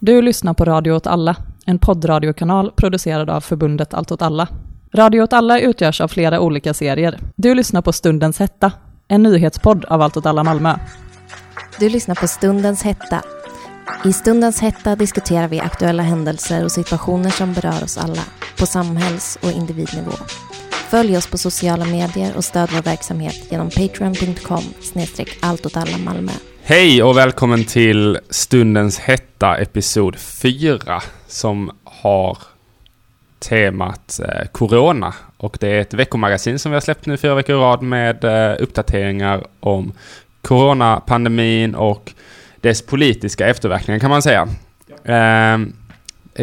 Du lyssnar på Radio åt alla, en poddradiokanal producerad av förbundet Allt åt alla. Radio åt alla utgörs av flera olika serier. Du lyssnar på Stundens hetta, en nyhetspodd av Allt åt alla Malmö. Du lyssnar på Stundens hetta. I Stundens hetta diskuterar vi aktuella händelser och situationer som berör oss alla på samhälls och individnivå. Följ oss på sociala medier och stöd vår verksamhet genom patreon.com snedstreck Malmö. Hej och välkommen till Stundens hetta episod 4 som har temat eh, Corona. Och det är ett veckomagasin som vi har släppt nu fyra veckor i rad med eh, uppdateringar om Coronapandemin och dess politiska efterverkningar kan man säga. Eh,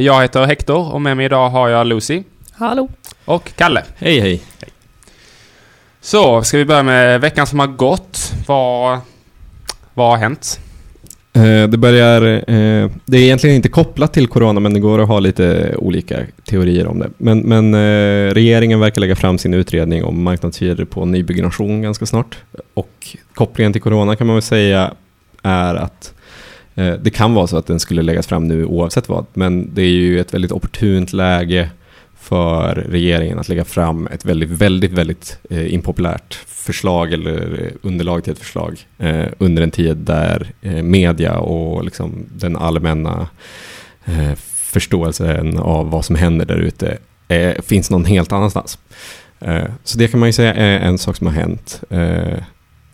jag heter Hector och med mig idag har jag Lucy. Hallå. Och Kalle. Hej hej. Så, ska vi börja med veckan som har gått. Vad, vad har hänt? Eh, det börjar... Eh, det är egentligen inte kopplat till corona, men det går att ha lite olika teorier om det. Men, men eh, regeringen verkar lägga fram sin utredning om marknadshyror på nybyggnation ganska snart. Och kopplingen till corona kan man väl säga är att det kan vara så att den skulle läggas fram nu oavsett vad, men det är ju ett väldigt opportunt läge för regeringen att lägga fram ett väldigt, väldigt, väldigt impopulärt förslag eller eh, underlag till ett förslag eh, under en tid där eh, media och liksom den allmänna eh, förståelsen av vad som händer där ute eh, finns någon helt annanstans. Eh, så det kan man ju säga är en sak som har hänt. Eh,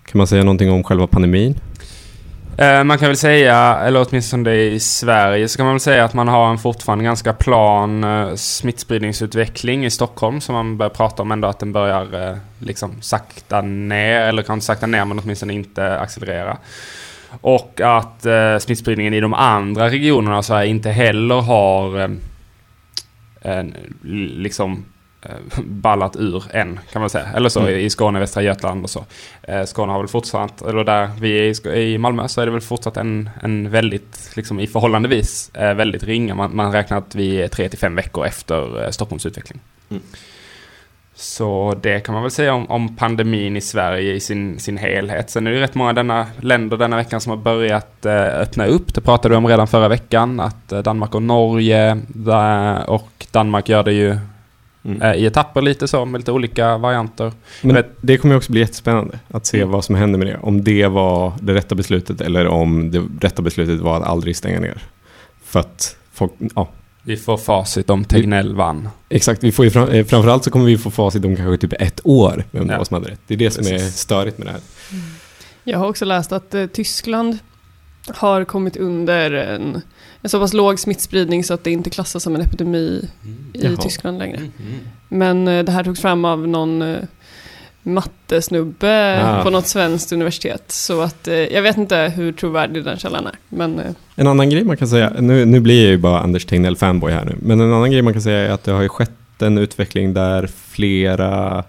kan man säga någonting om själva pandemin? Eh, man kan väl säga, eller åtminstone i Sverige, så kan man väl säga att man har en fortfarande ganska plan eh, smittspridningsutveckling i Stockholm. som man börjar prata om ändå att den börjar eh, liksom sakta ner, eller kanske sakta ner men åtminstone inte accelerera. Och att smittspridningen i de andra regionerna så här inte heller har liksom ballat ur än kan man säga. Eller så mm. i Skåne, Västra Götaland och så. Eh, Skåne har väl fortsatt, eller där vi är i Malmö så är det väl fortsatt en, en väldigt, liksom i förhållandevis eh, väldigt ringa. Man, man räknar att vi är tre till fem veckor efter Stockholms utveckling. Mm. Så det kan man väl säga om, om, pandemin i Sverige i sin, sin helhet. Sen är det rätt många denna, länder denna veckan som har börjat eh, öppna upp. Det pratade vi om redan förra veckan. Att eh, Danmark och Norge där, och Danmark gör det ju Mm. Eh, I etapper lite så, med lite olika varianter. Men vet, det kommer också bli jättespännande att se mm. vad som händer med det. Om det var det rätta beslutet eller om det rätta beslutet var att aldrig stänga ner. För att folk, ja. Vi får facit om Tegnell vann. Exakt, vi får ju fram, eh, framförallt så kommer vi få facit om kanske typ ett år, vem ja. som hade rätt. Det är det Precis. som är störigt med det här. Jag har också läst att eh, Tyskland har kommit under en en så pass låg smittspridning så att det inte klassas som en epidemi mm. i Jaha. Tyskland längre. Mm. Men eh, det här togs fram av någon eh, mattesnubbe ah. på något svenskt universitet. Så att eh, jag vet inte hur trovärdig den källan är. Men, eh. En annan grej man kan säga, nu, nu blir jag ju bara Anders Tegnell fanboy här nu, men en annan grej man kan säga är att det har ju skett en utveckling där flera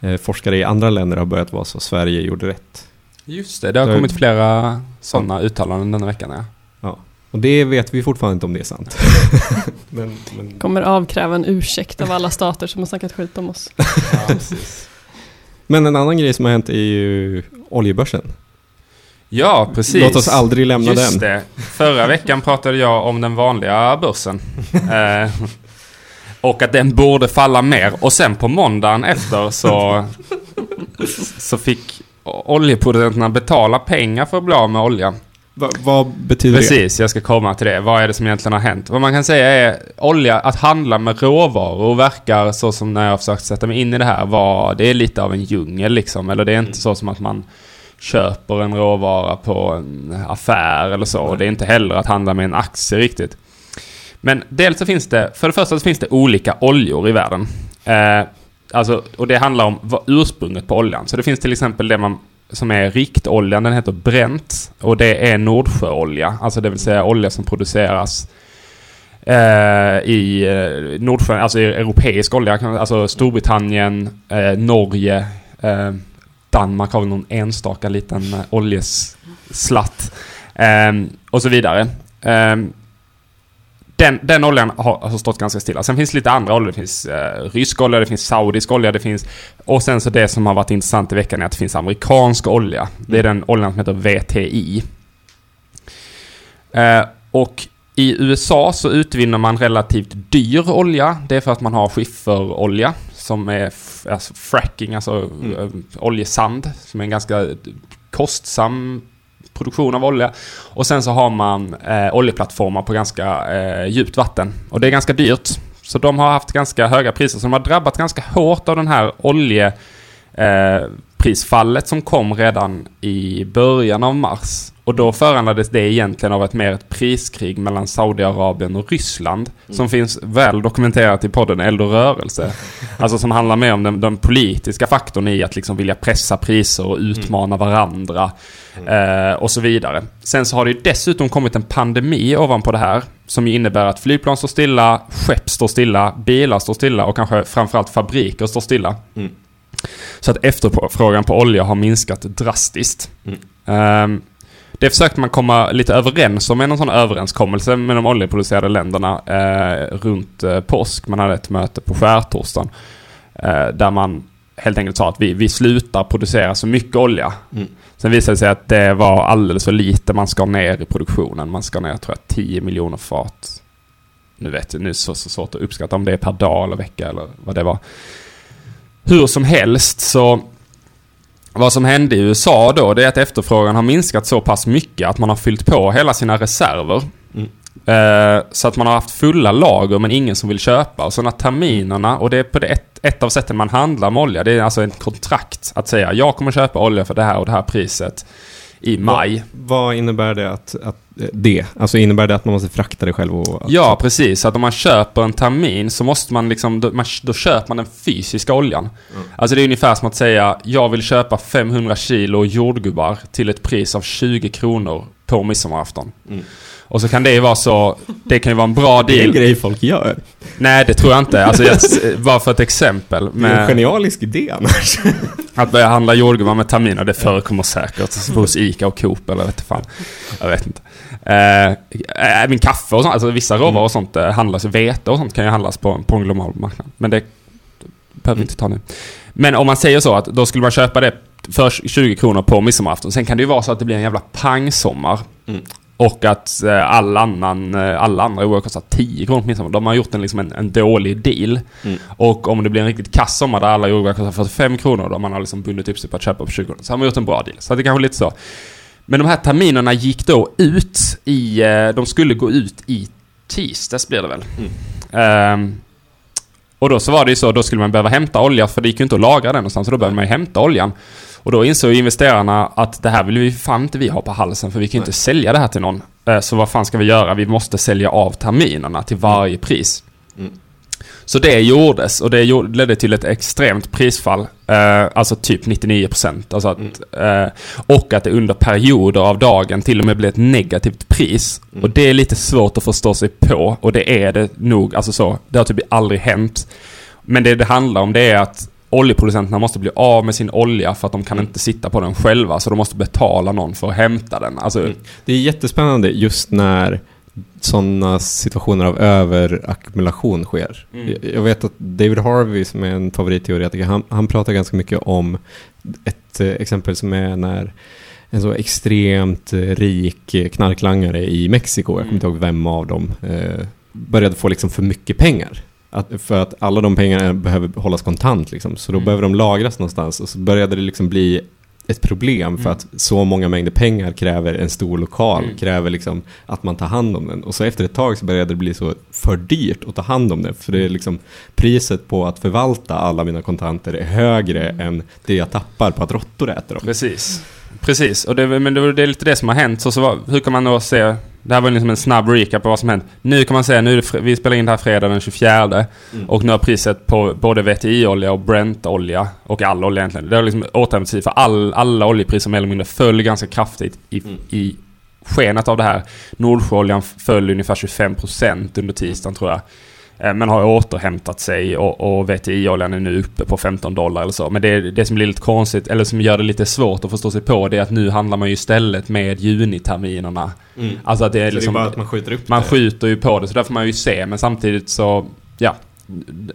eh, forskare i andra länder har börjat vara så Sverige gjorde rätt. Just det, det har kommit flera sådana uttalanden denna veckan. Ja. ja. Och det vet vi fortfarande inte om det är sant. men, men... Kommer avkräva en ursäkt av alla stater som har snackat skit om oss. ja, men en annan grej som har hänt är ju oljebörsen. Ja, precis. Låt oss aldrig lämna Just den. Det. Förra veckan pratade jag om den vanliga börsen. eh, och att den borde falla mer. Och sen på måndagen efter så, så fick oljeproducenterna betala pengar för att bli av med oljan. Va, vad betyder Precis, det? Precis, jag ska komma till det. Vad är det som egentligen har hänt? Vad man kan säga är olja, att handla med råvaror verkar så som när jag har försökt sätta mig in i det här var, det är lite av en djungel liksom. Eller det är inte mm. så som att man köper en råvara på en affär eller så. Och det är inte heller att handla med en aktie riktigt. Men dels så finns det, för det första så finns det olika oljor i världen. Eh, alltså, och det handlar om ursprunget på oljan. Så det finns till exempel det man som är riktoljan, den heter Brent. Och det är Nordsjöolja, alltså det vill säga olja som produceras eh, i eh, Nordsjön, alltså i europeisk olja. Alltså Storbritannien, eh, Norge, eh, Danmark har väl någon enstaka liten oljeslatt. Eh, ehm, och så vidare. Ehm, den, den oljan har, har stått ganska stilla. Sen finns det lite andra oljor. Det finns eh, rysk olja, det finns saudisk olja, det finns... Och sen så det som har varit intressant i veckan är att det finns amerikansk olja. Det är den oljan som heter VTI. Eh, och I USA så utvinner man relativt dyr olja. Det är för att man har skifferolja som är alltså fracking, alltså Mm. eh, oljesand, som är en ganska kostsam produktion av olja. Och sen så har man eh, oljeplattformar på ganska eh, djupt vatten. Och det är ganska dyrt. Så de har haft ganska höga priser. Så de har drabbat ganska hårt av den här olje eh, prisfallet som kom redan i början av mars. Och då föranleddes det egentligen av ett mer ett priskrig mellan Saudiarabien och Ryssland. Som finns väl dokumenterat i podden Eld och rörelse. Alltså som handlar mer om den, den politiska faktorn i att liksom vilja pressa priser och utmana varandra. Eh, och så vidare. Sen så har det ju dessutom kommit en pandemi ovanpå det här. Som ju innebär att flygplan står stilla, skepp står stilla, bilar står stilla och kanske framförallt fabriker står stilla. Mm. Så att efterfrågan på olja har minskat drastiskt. Mm. Ehm, det försökte man komma lite överens om med någon sån överenskommelse med de oljeproducerade länderna eh, runt eh, påsk. Man hade ett möte på skärtorsdagen. Eh, där man helt enkelt sa att vi, vi slutar producera så mycket olja. Mm. Sen visade det sig att det var alldeles för lite man ska ner i produktionen. Man ska ner, tror jag, 10 miljoner fat. Nu vet jag, nu är det så, så svårt att uppskatta om det är per dag eller vecka eller vad det var. Hur som helst så vad som hände i USA då, det är att efterfrågan har minskat så pass mycket att man har fyllt på hela sina reserver. Mm. Eh, så att man har haft fulla lager men ingen som vill köpa. Och så när terminerna, och det är på det ett, ett av sätten man handlar med olja, det är alltså ett kontrakt att säga jag kommer köpa olja för det här och det här priset i maj. Vad innebär det att, att det? Alltså innebär det att man måste frakta det själv? Och, Ja, precis. Att om man köper en termin så måste man liksom, då, man, då köper man den fysiska oljan. Mm. Alltså det är ungefär som att säga, jag vill köpa 500 kilo jordgubbar till ett pris av 20 kronor på midsommarafton. Mm. Och så kan det ju vara så, det kan ju vara en bra Det är en deal. grej folk gör. Nej, det tror jag inte. Alltså jag, bara för ett exempel. Det är en Med genialisk idé annars. att börja handla jordgubbar med terminer, det förekommer säkert hos Ica och Coop eller vet fan. Jag vet inte. Eh, även kaffe och sånt, alltså vissa råvaror och sånt eh, handlas, vete och sånt kan ju handlas på, på en global marknad. Men det behöver vi inte ta nu. Men om man säger så att då skulle man köpa det för 20 kronor på midsommarafton. Sen kan det ju vara så att det blir en jävla pangsommar. Mm. Och att eh, all annan, eh, alla andra OR kostar 10 kronor midsommar. De har gjort en, liksom en, en dålig deal. Mm. Och om det blir en riktigt kass sommar där alla jordgubbar kostar 45 kronor, då man har liksom bundit upp sig på att köpa på 20 kronor. Så har man gjort en bra deal. Så det är kanske lite så. Men de här terminerna gick då ut i... eh, De skulle gå ut i tisdags blir det väl. Ehm, och då så var det ju så, då skulle man behöva hämta olja för det gick ju inte att lagra den någonstans. Så då behövde man ju hämta oljan. Och då insåg investerarna att det här vill vi fan inte vi ha på halsen för vi kan ju inte sälja det här till någon. Eh, Så vad fan ska vi göra? Vi måste sälja av terminerna till varje pris. Mm. Så det gjordes och det ledde till ett extremt prisfall. Eh, alltså typ 99%. Alltså att, Mm. eh, och att det under perioder av dagen till och med blev ett negativt pris. Mm. Och det är lite svårt att förstå sig på. Och det är det nog. Alltså så. Det har typ aldrig hänt. Men det det handlar om det är att oljeproducenterna måste bli av med sin olja för att de kan Mm. inte sitta på den själva. Så de måste betala någon för att hämta den. Alltså, Mm. Det är jättespännande just när sådana situationer av överackumulation sker. Mm. Jag- vet att David Harvey som är en favoritteoretiker, han, han pratar ganska mycket om ett eh, exempel som är när en så extremt eh, rik knarklangare i Mexiko, jag kommer inte ihåg vem av dem, eh, började få liksom för mycket pengar. Att, för att alla de pengarna behöver hållas kontant liksom, så då Mm. behöver de lagras någonstans och så började det liksom bli ett problem för Mm. att så många mängder pengar kräver en stor lokal, Mm. kräver liksom att man tar hand om den. Och så efter ett tag så började det bli så för dyrt att ta hand om den. För det är liksom priset på att förvalta alla mina kontanter är högre än det jag tappar på att råttor äter dem. Precis. Precis, och det, men det, det är lite det som har hänt. Så, så hur kan man då se... Det här var liksom en snabb recap på vad som hänt. Nu kan man säga, nu det, vi spelar in det här fredag den 24 Mm. och nu har priset på både VTI-olja och Brent-olja och all olja egentligen. Det har liksom återhämtat sig för all, alla oljepriser mer eller mindre föll ganska kraftigt i, Mm. i skenet av det här. Nordsjöoljan föll ungefär 25% under tisdagen tror jag. Eh, Men har återhämtat sig och, och VTI-oljan är nu uppe på 15 dollar eller så. Men det, det som blir lite konstigt, eller som gör det lite svårt att förstå sig på, det är att nu handlar man ju istället med juniterminerna. Mm. Alltså att det är Så det är liksom... bara att man skjuter upp Man det. skjuter ju på det, så där får man ju se. Men samtidigt så, ja.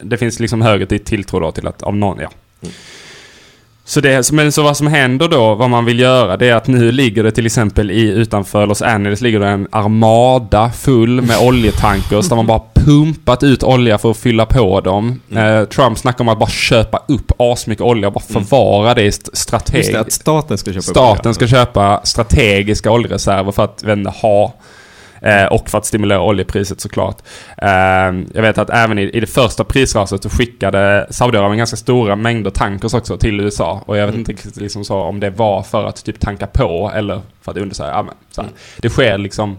Det finns liksom högre till- tilltro då till att, av någon, ja. Mm. Så, det, men så vad som händer då, vad man vill göra, det är att nu ligger det till exempel i, utanför Los Angeles ligger det en armada full med oljetankers där man bara pumpat ut olja för att fylla på dem. Mm. Eh, Trump snackar om att bara köpa upp asmycket olja och bara Mm. förvara det i st- Just det, strategiskt. att staten ska köpa Staten ska köpa strategiska oljereserver för att vända ha. Eh, och för att stimulera oljepriset såklart. Eh, jag vet att även i, i det första prisraset så skickade Saudiarabien ganska stora mängder tankers också till USA. Och jag vet Mm. inte liksom så om det var för att typ tanka på eller för att undersöka. Ja, men, så. Mm. Det sker liksom...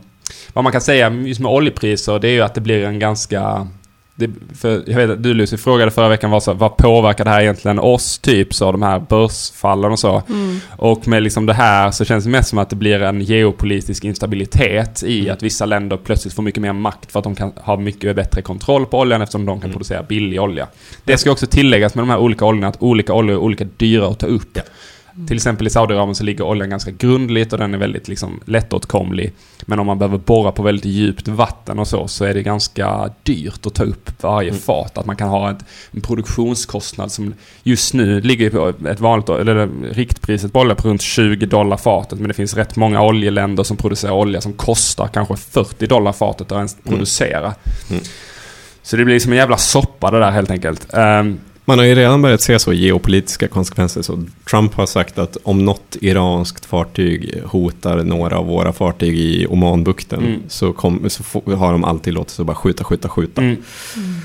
Vad man kan säga just med oljepriser det är ju att det blir en ganska... Det, för jag vet att du Lucy frågade förra veckan var så, vad påverkar det här egentligen oss? Typ så de här börsfallen och så. Mm. Och med liksom det här så känns det mest som att det blir en geopolitisk instabilitet i Mm. att vissa länder plötsligt får mycket mer makt för att de kan ha mycket bättre kontroll på oljan eftersom de kan Mm. producera billig olja. Det ska också tilläggas med de här olika oljorna att olika oljor är olika dyra att ta upp. Ja. Till exempel i Saudiarabien så ligger oljan ganska grundligt och den är väldigt liksom lättåtkomlig. Men om man behöver borra på väldigt djupt vatten och så, så är det ganska dyrt att ta upp varje Mm. fat. Att man kan ha ett, en produktionskostnad som just nu ligger på ett vanligt, eller riktpriset på olja på runt 20 dollar fatet. Men det finns rätt många oljeländer som producerar olja som kostar kanske 40 dollar fatet att ens Mm. producera. Mm. Så det blir som en jävla soppa det där helt enkelt. Ehm, Man har ju redan börjat se så geopolitiska konsekvenser. Så Trump har sagt att om något iranskt fartyg hotar några av våra fartyg i Omanbukten Mm. så, kom, så har de alltid låtit sig bara skjuta, skjuta, skjuta. Mm.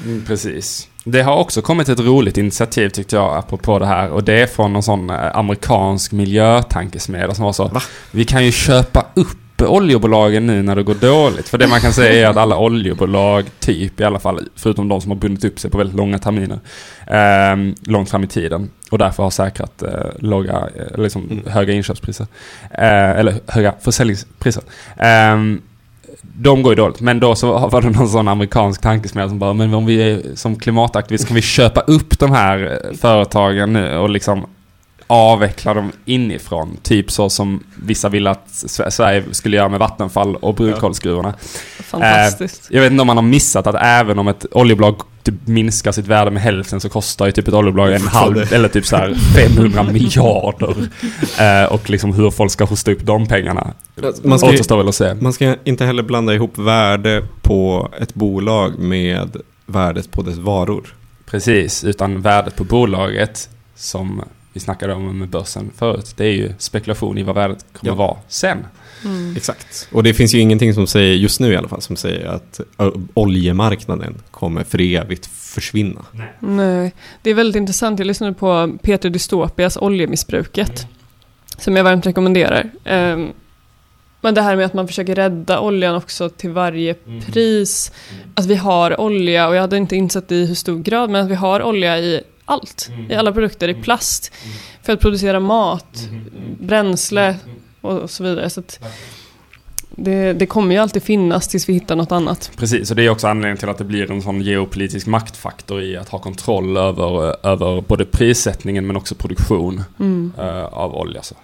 Mm, precis. Det har också kommit ett roligt initiativ tyckte jag apropå det här och det är från någon sån eh, amerikansk miljötankesmedja som var så Va? Vi kan ju köpa upp oljebolagen nu när det går dåligt. För det man kan säga är att alla oljebolag, typ i alla fall, förutom de som har bundit upp sig på väldigt långa terminer, eh, långt fram i tiden och därför har säkrat eh, låga, eh, liksom Mm. höga inköpspriser. Eh, eller höga försäljningspriser. Ehm, de går ju dåligt. Men då så var det någon sån amerikansk tankesmedja som bara, men om vi är som klimataktivist kan vi köpa upp de här eh, företagen nu och liksom avveckla dem inifrån. Typ så som vissa vill att Sve- Sverige skulle göra med Vattenfall och brunkolsgruvorna. Fantastiskt. Jag vet inte om man har missat att även om ett oljebolag typ minskar sitt värde med hälften så kostar ju typ ett oljebolag en halv eller typ så här 500 miljarder. Eh, och liksom hur folk ska hosta upp de pengarna Man ska, återstår väl att se. man ska inte heller blanda ihop värde på ett bolag med värdet på dess varor. Precis, utan värdet på bolaget som vi snackade om med börsen förut. Det är ju spekulation i vad värdet kommer Ja. vara sen. Mm. Exakt. Och det finns ju ingenting som säger, just nu i alla fall, som säger att oljemarknaden kommer för evigt försvinna. Nej, det är väldigt intressant. Jag lyssnade på Peter Dystopias Oljemissbruket. Som jag varmt rekommenderar. Ehm, men det här med att man försöker rädda oljan också till varje pris. Att vi har olja, och jag hade inte insett i hur stor grad, men att vi har olja i allt. I alla produkter, i plast. För att producera mat, bränsle och så vidare. Så att det, det kommer ju alltid finnas tills vi hittar något annat. Precis, och det är också anledningen till att det blir en sån geopolitisk maktfaktor i att ha kontroll över, över både prissättningen men också produktion Mm. eh, av olja. Så.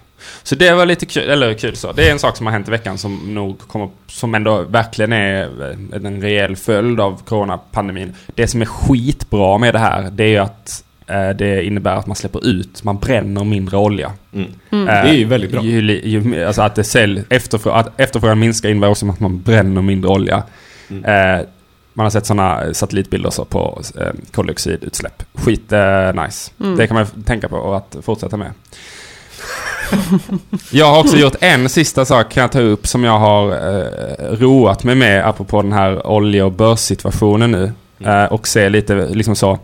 så det var lite kul, eller kul så. Det är en sak som har hänt i veckan som nog kommer, som ändå verkligen är eh, en rejäl följd av coronapandemin. Det som är skitbra med det här, det är ju att det innebär att man släpper ut, man bränner mindre olja. Mm. Mm. Eh, Det är ju väldigt bra. Ju, ju, alltså att, det sälj, efterfrå, att efterfrågan minskar innebär också att man bränner mindre olja. Mm. Eh, man har sett sådana satellitbilder så på eh, koldioxidutsläpp. Skit eh, nice. Mm. Det kan man tänka på och att fortsätta med. jag har också gjort en sista sak kan jag ta upp som jag har eh, roat mig med apropå den här olje och börssituationen nu. Mm. Eh, och se lite liksom så.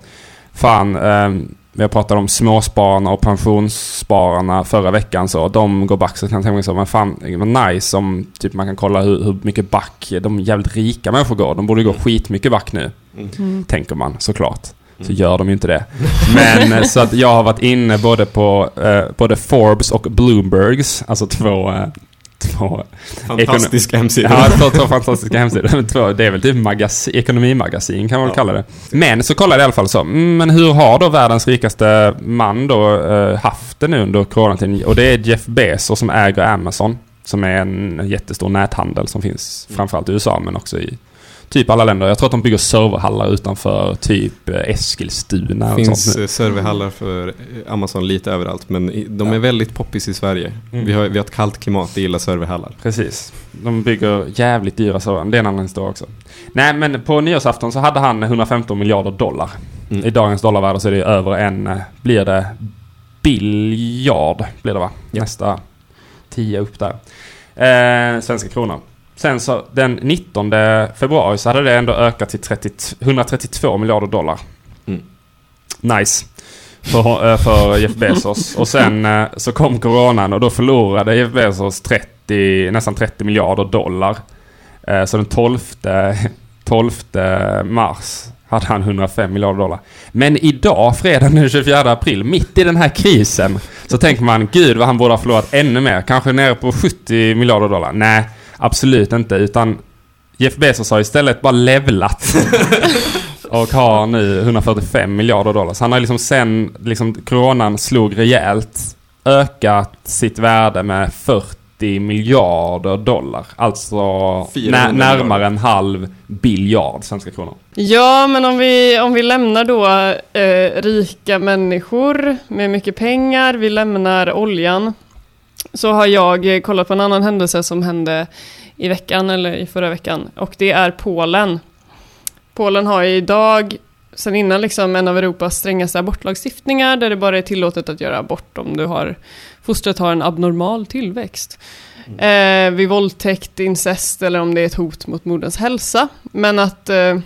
Fan, eh, jag pratade om småspararna och pensionsspararna förra veckan så. De går back så kan jag tänka mig så. Men fan, vad nice om typ man kan kolla hur, hur mycket back de jävligt rika människor går. De borde gå skitmycket back nu. Mm. Tänker man såklart. Så Mm. gör de ju inte det. Men eh, så att jag har varit inne både på eh, både Forbes och Bloombergs. Alltså två... Eh, två Fantastiska hemsidor. Ja, två, två fantastiska hemsidor. Två, det är väl typ magasi, ekonomimagasin kan man Ja. kalla det. Men så kollade jag i alla fall så. mm, Men hur har då världens rikaste man då eh, haft det nu under coronatiden? Och det är Jeff Bezos som äger Amazon. Som är en jättestor näthandel som finns framförallt i USA men också i typ alla länder. Jag tror att de bygger serverhallar utanför typ eh, Eskilstuna. Det finns sånt. serverhallar för eh, Amazon lite överallt men de är väldigt poppis i Sverige. Mm. Vi, har, vi har ett kallt klimat, det gillar serverhallar. Precis. De bygger jävligt dyra servrar. Det är en annan historia också. Nej, men på nyårsafton så hade han 115 miljarder dollar. Mm. I dagens dollarvärde så är det över en, eh, blir det biljard, blir det va? Ja. Nästa 10 upp där. Eh, svenska kronor. Sen så den 19 februari så hade det ändå ökat till 30, 132 miljarder dollar. Mm. Nice. För, eh, för Jeff Bezos. Och sen eh, så kom coronan och då förlorade Jeff Bezos 30, nästan 30 miljarder dollar. Eh, Så den 12, 12 mars hade han 105 miljarder dollar. Men idag, fredag den 24 april, mitt i den här krisen, så tänker man gud vad han borde ha förlorat ännu mer. Kanske nere på 70 miljarder dollar. Nej, absolut inte. Utan Jeff Bezos har istället bara levlat. och har nu 145 miljarder dollar. Så han har liksom sen liksom, coronan slog rejält ökat sitt värde med 40 miljarder dollar. Alltså 400 nä- närmare miljarder. en halv biljard svenska kronor. Ja, men om vi, om vi lämnar då eh, rika människor med mycket pengar, vi lämnar oljan, så har jag eh, kollat på en annan händelse som hände i veckan, eller i förra veckan, och det är Polen. Polen har idag, sen innan liksom en av Europas strängaste abortlagstiftningar, där det bara är tillåtet att göra abort om du har, fostret har en abnormal tillväxt. Eh, vid våldtäkt, incest eller om det är ett hot mot moderns hälsa. Men att eh,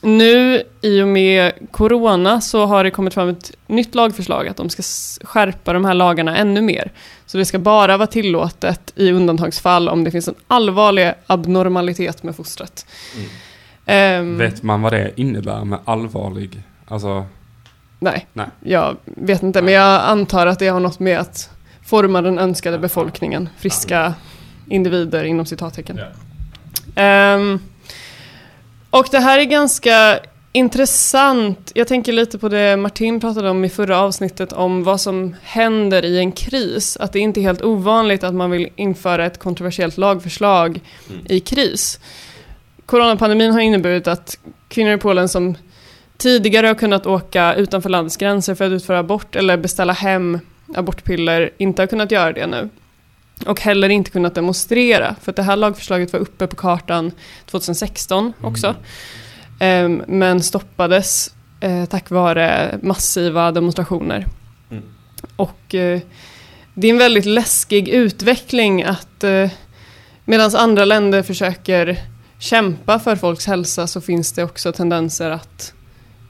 nu i och med corona så har det kommit fram ett nytt lagförslag att de ska skärpa de här lagarna ännu mer. Så det ska bara vara tillåtet i undantagsfall om det finns en allvarlig abnormalitet med fostret. Ehm, Vet man vad det innebär med allvarlig? Alltså, nej, Nej. jag vet inte. Men jag antar att det har något med att forma den önskade befolkningen. Friska individer inom citattecken. Ehm, och det här är ganska intressant. Jag tänker lite på det Martin pratade om i förra avsnittet om vad som händer i en kris. Att det inte är helt ovanligt att man vill införa ett kontroversiellt lagförslag i kris. Coronapandemin har inneburit att kvinnor i Polen som tidigare har kunnat åka utanför landets gränser för att utföra abort eller beställa hem abortpiller inte har kunnat göra det nu. Och heller inte kunnat demonstrera, för att det här lagförslaget var uppe på kartan 2016 också. Ehm, men stoppades eh, tack vare massiva demonstrationer. Mm. Och eh, det är en väldigt läskig utveckling att eh, medan andra länder försöker kämpa för folks hälsa så finns det också tendenser att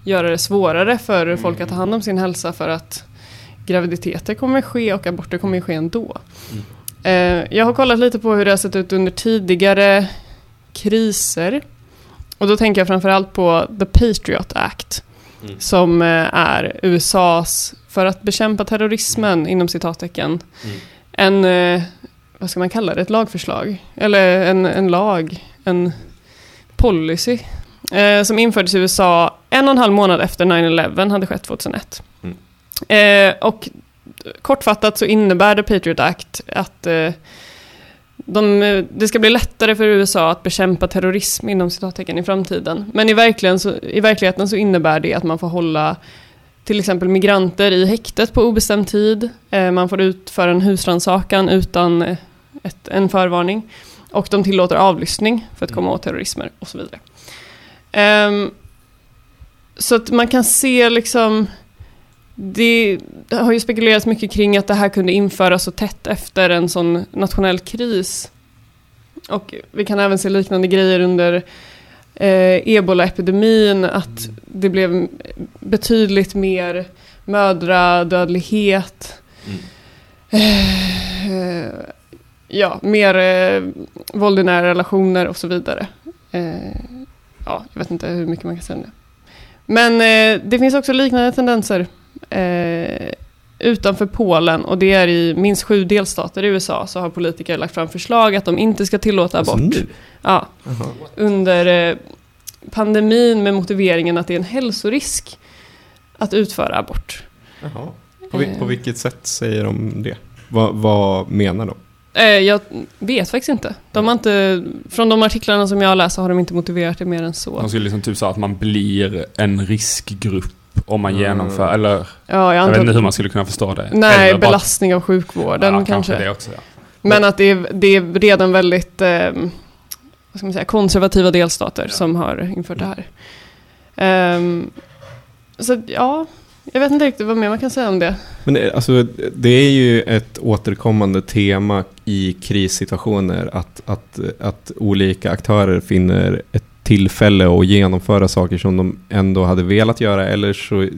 göra det svårare för folk att ta hand om sin hälsa för att graviditeter kommer ske och aborter kommer ske ändå. Eh, jag har kollat lite på hur det har sett ut under tidigare kriser. Och då tänker jag framförallt på The Patriot Act. Mm. Som eh, är USAs, för att bekämpa terrorismen inom citattecken, Mm. en, eh, vad ska man kalla det, ett lagförslag? Eller en, en lag, en policy. Eh, som infördes i USA en och en halv månad efter 9-11 hade skett 2001. Mm. Eh, och kortfattat så innebär The Patriot Act att eh, de, det ska bli lättare för USA att bekämpa terrorism inom citattecken i framtiden. Men i, verkligen så, i verkligheten så innebär det att man får hålla till exempel migranter i häktet på obestämd tid. Eh, man får utföra en husrannsakan utan eh, ett, en förvarning. Och de tillåter avlyssning för att komma åt terrorismer och så vidare. Um, så att man kan se liksom det, har ju spekulerats mycket kring att det här kunde införas så tätt efter en sån nationell kris. Och vi kan även se liknande grejer under eh, ebola-epidemin, att det blev betydligt mer mödradödlighet. Eh, ja, mer eh, våld i nära relationer och så vidare. Eh, ja, jag vet inte hur mycket man kan säga om det. Men eh, det finns också liknande tendenser eh, utanför Polen och det är i minst sju delstater i USA så har politiker lagt fram förslag att de inte ska tillåta abort. Alltså? Ja, Jaha. under eh, pandemin med motiveringen att det är en hälsorisk att utföra abort. Jaha. På, vi, på vilket sätt säger de det? Vad, vad menar de? Eh, jag vet faktiskt inte. De har inte. Från de artiklarna som jag så har de inte motiverat det mer än så. De skulle liksom typ säga att man blir en riskgrupp om man genomför, eller Ja, jag jag vet inte hur man skulle kunna förstå det. Nej, Eller bara- belastning av sjukvården ja, kanske. det också, ja. Men att det är, det är redan väldigt eh, vad ska man säga, konservativa delstater som har infört det här. Ehm, så ja, jag vet inte riktigt vad mer man kan säga om det. Men det, alltså, det är ju ett återkommande tema i krissituationer att, att, att olika aktörer finner ett tillfälle att genomföra saker som de ändå hade velat göra eller så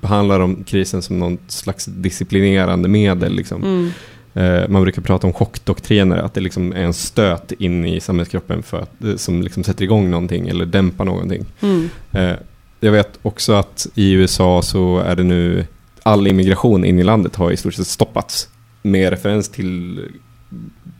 behandlar de krisen som någon slags disciplinerande medel. Liksom. Mm. Eh, man brukar prata om chockdoktriner, att det liksom är en stöt in i samhällskroppen för att, eh, som liksom sätter igång någonting eller dämpar någonting. Mm. Eh, jag vet också att i USA så är det nu all immigration in i landet har i stort sett stoppats med referens till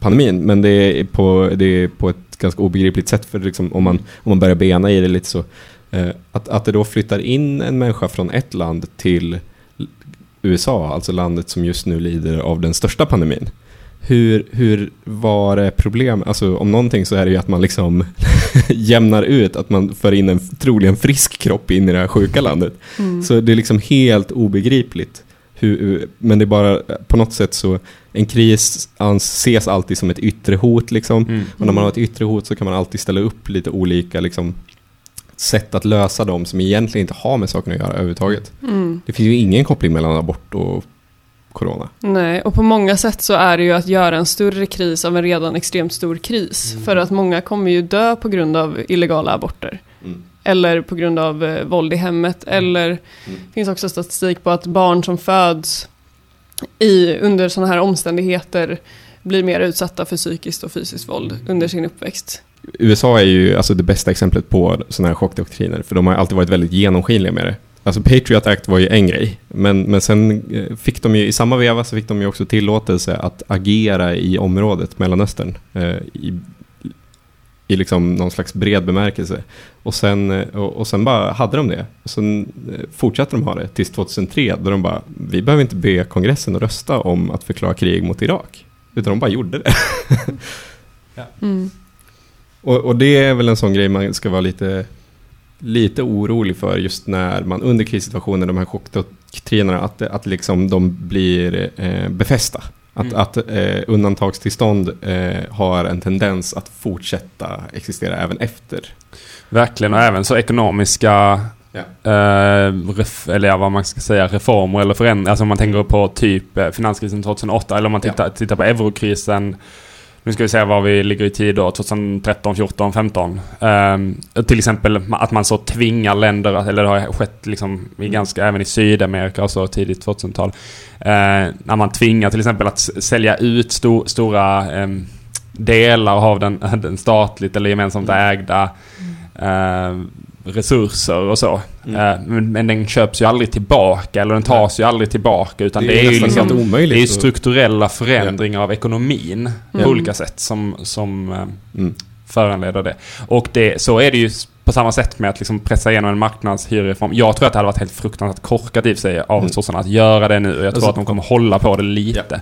pandemin. Men det är på, det är på ett ganska obegripligt sätt för liksom, om, man, om man börjar bena i det lite så. Eh, att, att det då flyttar in en människa från ett land till USA, alltså landet som just nu lider av den största pandemin. Hur, hur var det problem? Alltså om någonting så är det ju att man liksom jämnar ut, att man för in en troligen frisk kropp in i det här sjuka landet. Mm. Så det är liksom helt obegripligt. Hur, men det är bara på något sätt så, en kris ses alltid som ett yttre hot liksom. Mm. Och när man har ett yttre hot så kan man alltid ställa upp lite olika liksom, sätt att lösa dem som egentligen inte har med saken att göra överhuvudtaget. Mm. Det finns ju ingen koppling mellan abort och corona. Nej, och på många sätt så är det ju att göra en större kris av en redan extremt stor kris. Mm. För att många kommer ju dö på grund av illegala aborter. Eller på grund av eh, våld i hemmet. Eller Mm. det finns också statistik på att barn som föds i, under sådana här omständigheter blir mer utsatta för psykiskt och fysiskt våld under sin uppväxt. USA är ju alltså det bästa exemplet på sådana här chockdoktriner, för de har alltid varit väldigt genomskinliga med det. Alltså Patriot Act var ju en grej, men, men sen eh, fick de ju i samma veva så fick de ju också tillåtelse att agera i området Mellanöstern eh, i, i liksom någon slags bred bemärkelse. Och sen, eh, och, och sen bara hade de det. Och sen eh, fortsatte de ha det tills 2003 då de bara, vi behöver inte be kongressen att rösta om att förklara krig mot Irak. Utan de bara gjorde det. Mm. Och, och det är väl en sån grej man ska vara lite, lite orolig för just när man under krissituationer, de här chockdoktrinerna, att, att liksom de blir eh, befästa. Att, Mm. att eh, undantagstillstånd eh, har en tendens att fortsätta existera även efter. Verkligen, och även så ekonomiska Ja. eh, ref, eller ja, vad man ska säga, reformer eller förändringar. Alltså om man tänker på typ eh, finanskrisen 2008 eller om man tittar, tittar på eurokrisen. Nu ska vi se var vi ligger i tid då, 2013, 14, 15. Ehm, till exempel att man så tvingar länder, eller det har skett liksom i ganska, även i Sydamerika och så tidigt 2000-tal. Eh, när man tvingar till exempel att sälja ut sto, stora ehm, delar av den, den statligt eller gemensamt ägda eh, resurser och så. Mm. Eh, men, men den köps ju aldrig tillbaka eller den tas ju aldrig tillbaka utan det, är ju nästan liksom helt omöjligt. det är ju strukturella förändringar av ekonomin på Mm. olika sätt som, som eh, Mm. föranleder det. Och det, så är det ju på samma sätt med att liksom pressa igenom en marknadshyrereform. Jag tror att det hade varit helt fruktansvärt korkat i sig av Mm. sossarna att göra det nu. Och jag tror Alltså- att de kommer hålla på det lite.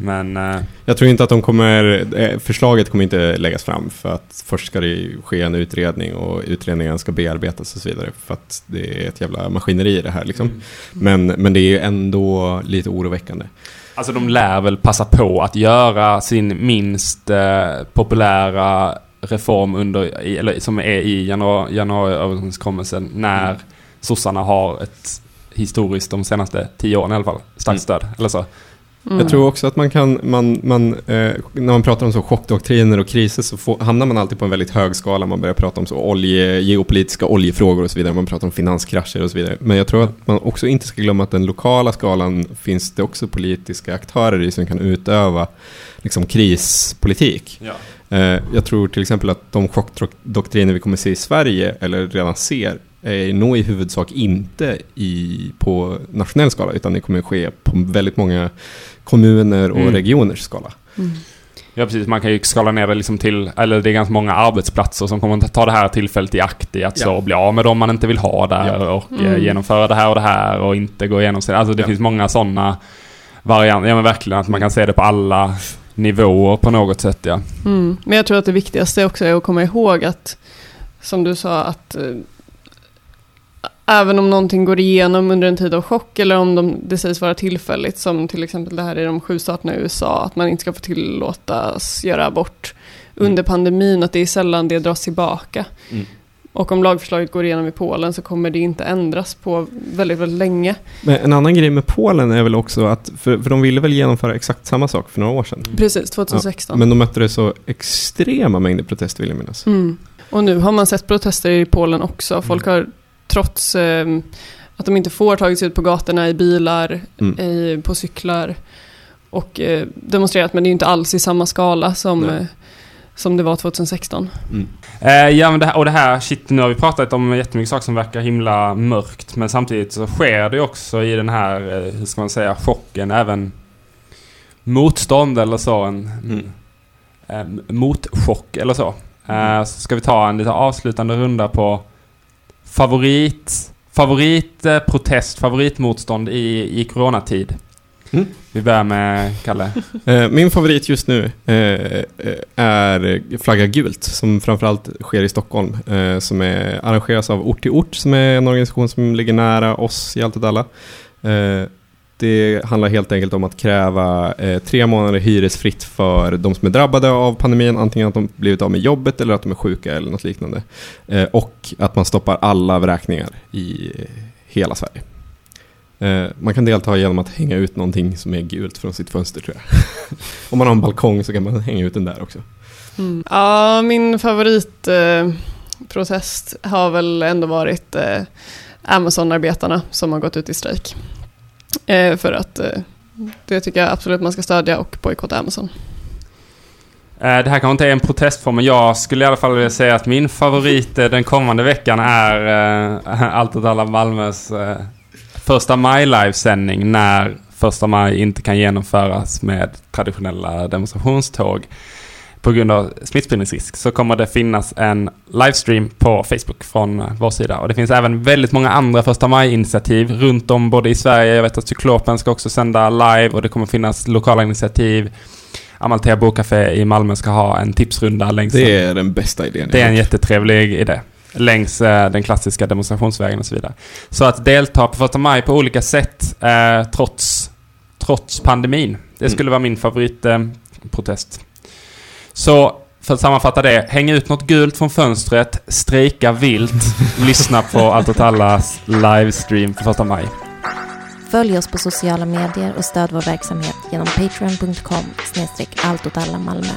Men... eh, Jag tror inte att de kommer, eh, förslaget kommer inte läggas fram för att först ska det ske en utredning och utredningen ska bearbetas och så vidare. För att det är ett jävla maskineri det här liksom. Men, men det är ju ändå lite oroväckande. Alltså de lär väl passa på att göra sin minst eh, populära reform under, i- eller som är i januari, januariöverenskommelsen när sossarna har ett historiskt de senaste tio åren i alla fall starkt Mm. stöd. Eller så. Mm. Jag tror också att man kan, man, man, eh, när man pratar om så chockdoktriner och kriser så får, hamnar man alltid på en väldigt hög skala. Man börjar prata om så olje, geopolitiska oljefrågor och så vidare. Man pratar om finanskrascher och så vidare. Men jag tror att man också inte ska glömma att den lokala skalan finns det också politiska aktörer i som kan utöva liksom, krispolitik. Ja. Eh, jag tror till exempel att de chockdoktriner vi kommer se i Sverige, eller redan ser, är nog i huvudsak inte i, på nationell skala, utan det kommer ske på väldigt många kommuner och Mm. regioners skala. Mm. Ja precis, man kan ju skala ner det liksom till, eller det är ganska många arbetsplatser som kommer att ta det här tillfället i akt i att Ja. så bli av med dem man inte vill ha där Ja. och eh, Mm. genomföra det här och det här och inte gå igenom sin, Alltså det Ja. finns många sådana varianter, ja men verkligen att man kan se det på alla nivåer på något sätt ja. Mm. Men jag tror att det viktigaste också är att komma ihåg att, som du sa, att eh, även om någonting går igenom under en tid av chock eller om de, det sägs vara tillfälligt, som till exempel det här i de sju staterna i USA, att man inte ska få tillåtas göra abort under pandemin, att det är sällan det dras tillbaka. Mm. Och om lagförslaget går igenom i Polen så kommer det inte ändras på väldigt, väldigt länge. Men en annan grej med Polen är väl också att, för, för de ville väl genomföra exakt samma sak för några år sedan. Precis, 2016. Men de mötte det så extrema mängder protester vill jag minnas. Mm. Och nu har man sett protester i Polen också. Folk Mm. har trots eh, att de inte får tagit sig ut på gatorna i bilar, Mm. i, på cyklar och eh, demonstrerat, men det är ju inte alls i samma skala som, eh, som det var 2016. Eh, ja, men det här, och det här, shit, nu har vi pratat om jättemycket saker som verkar himla mörkt. Men samtidigt så sker det ju också i den här, eh, hur ska man säga, chocken även motstånd eller så. En, Mm. eh, motchock eller så. Eh, så ska vi ta en lite avslutande runda på favorit, favorit eh, protest, favoritmotstånd i, i coronatid. Mm. Vi börjar med Kalle. Eh, Min favorit just nu eh, är Flagga gult, som framförallt sker i Stockholm. Som är, arrangeras av Ort till Ort, som är en organisation som ligger nära oss i Allt åt alla. Det handlar helt enkelt om att kräva eh, tre månader hyresfritt för de som är drabbade av pandemin, antingen att de blivit av med jobbet eller att de är sjuka eller något liknande. Eh, Och att man stoppar alla vräkningar i eh, hela Sverige. Eh, Man kan delta genom att hänga ut någonting som är gult från sitt fönster tror jag. Om man har en balkong så kan man hänga ut den där också. Mm. Ja, min favoritprotest eh, har väl ändå varit eh, Amazon-arbetarna som har gått ut i strejk. Eh, för att eh, det tycker jag absolut man ska stödja och bojkotta Amazon. Eh, Det här kanske inte är en protestform, men jag skulle i alla fall vilja säga att min favorit eh, den kommande veckan är eh, Allt åt alla Malmös eh, första maj-livesändning när första maj inte kan genomföras med traditionella demonstrationståg på grund av smittspridningsrisk så kommer det finnas en livestream på Facebook från eh, vår sida. Och det finns även väldigt många andra första maj-initiativ runt om både i Sverige. Jag vet att Cyklopen ska också sända live och det kommer finnas lokala initiativ. Amalthea Bokcafé i Malmö ska ha en tipsrunda längs Det är den bästa idén. det är en jättetrevlig idé. Längs eh, den klassiska demonstrationsvägen och så vidare. Så att delta på första maj på olika sätt eh, trots, trots pandemin. Det Mm. skulle vara min favoritprotest. Eh, protest. Så för att sammanfatta det. Häng ut något gult från fönstret. Strejka vilt. lyssna på Allt åt allas livestream på första maj. Följ oss på sociala medier och stöd vår verksamhet genom patreon.com snedstreck alltåtallah Malmö.